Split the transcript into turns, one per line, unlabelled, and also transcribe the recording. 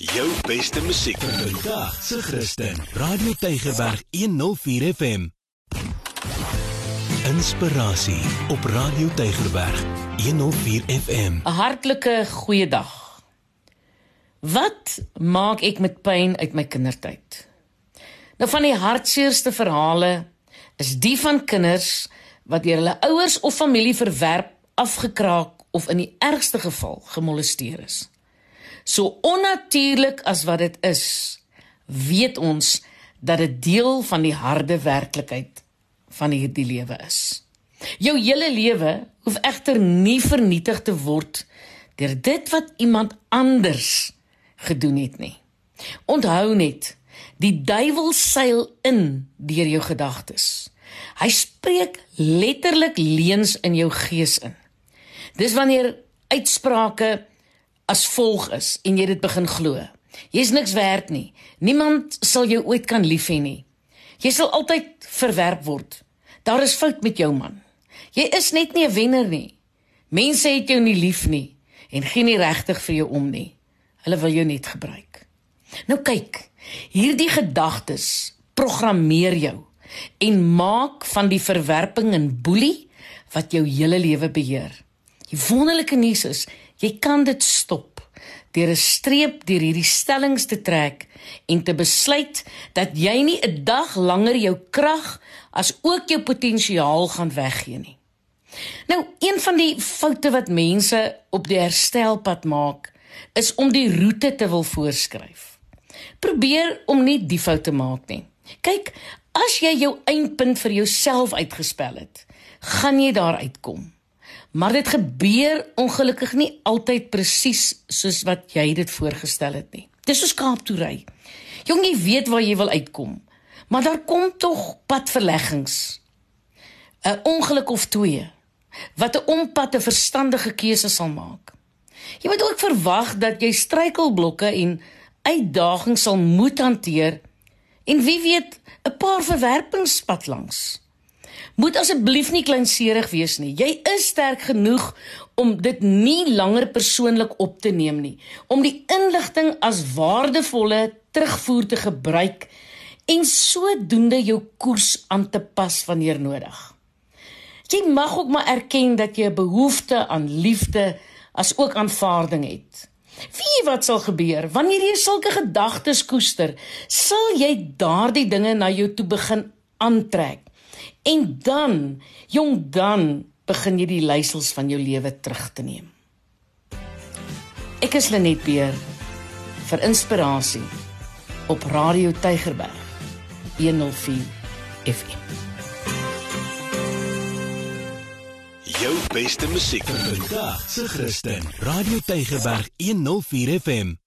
Jou beste musiek vandag se Christen. Radio Tygerberg 104 FM. Inspirasie op Radio Tygerberg 104 FM.
'n Hartlike goeiedag. Wat maak ek met pyn uit my kindertyd? Nou van die hartseerste verhale is die van kinders wat deur hulle ouers of familie verwerp, afgekraak of in die ergste geval gemolesteer is. So onnatuurlik as wat dit is, weet ons dat dit deel van die harde werklikheid van hierdie lewe is. Jou hele lewe hoef egter nie vernietig te word deur dit wat iemand anders gedoen het nie. Onthou net, die duiwel seil in deur jou gedagtes. Hy spreek letterlik leuns in jou gees in. Dis wanneer uitsprake as volg is en jy dit begin glo. Jy's niks werd nie. Niemand sal jou ooit kan lief hê nie. Jy sal altyd verwerp word. Daar is fout met jou man. Jy is net nie 'n wenner nie. Mense het jou nie lief nie en geen nie regtig vir jou om nie. Hulle wil jou net gebruik. Nou kyk, hierdie gedagtes programmeer jou en maak van die verwerping 'n boelie wat jou hele lewe beheer. Die wonderlike nuus is, jy kan dit stop deur 'n streep deur hierdie stellings te trek en te besluit dat jy nie 'n dag langer jou krag as ook jou potensiaal gaan weggee nie. Nou, een van die foute wat mense op die herstelpad maak, is om die roete te wil voorskryf. Probeer om nie die fout te maak nie. Kyk, as jy jou eindpunt vir jouself uitgespel het, gaan jy daar uitkom. Maar dit gebeur ongelukkig nie altyd presies soos wat jy dit voorgestel het nie. Dis soos Kaap toe ry. Jong, jy weet waar jy wil uitkom, maar daar kom tog padverleggings. 'n Ongeluk of twee wat 'n ompad 'n verstandige keuse sal maak. Jy moet ook verwag dat jy struikelblokke en uitdagings sal moet hanteer en wie weet 'n paar verwerpingspad langs moet asseblief nie kleinserig wees nie. Jy is sterk genoeg om dit nie langer persoonlik op te neem nie, om die inligting as waardevolle terugvoer te gebruik en sodoende jou koers aan te pas wanneer nodig. Jy mag ook maar erken dat jy 'n behoefte aan liefde as ook aanvaarding het. Wie wat sal gebeur wanneer jy sulke gedagtes koester? Sal jy daardie dinge na jou toe begin aantrek? En dan, jong dan, begin jy die leiersels van jou lewe terug te neem. Ek is Lenet Beer vir inspirasie op Radio Tygerberg 104 FM.
Jou beste musiek vandag se Christen. Radio Tygerberg 104 FM.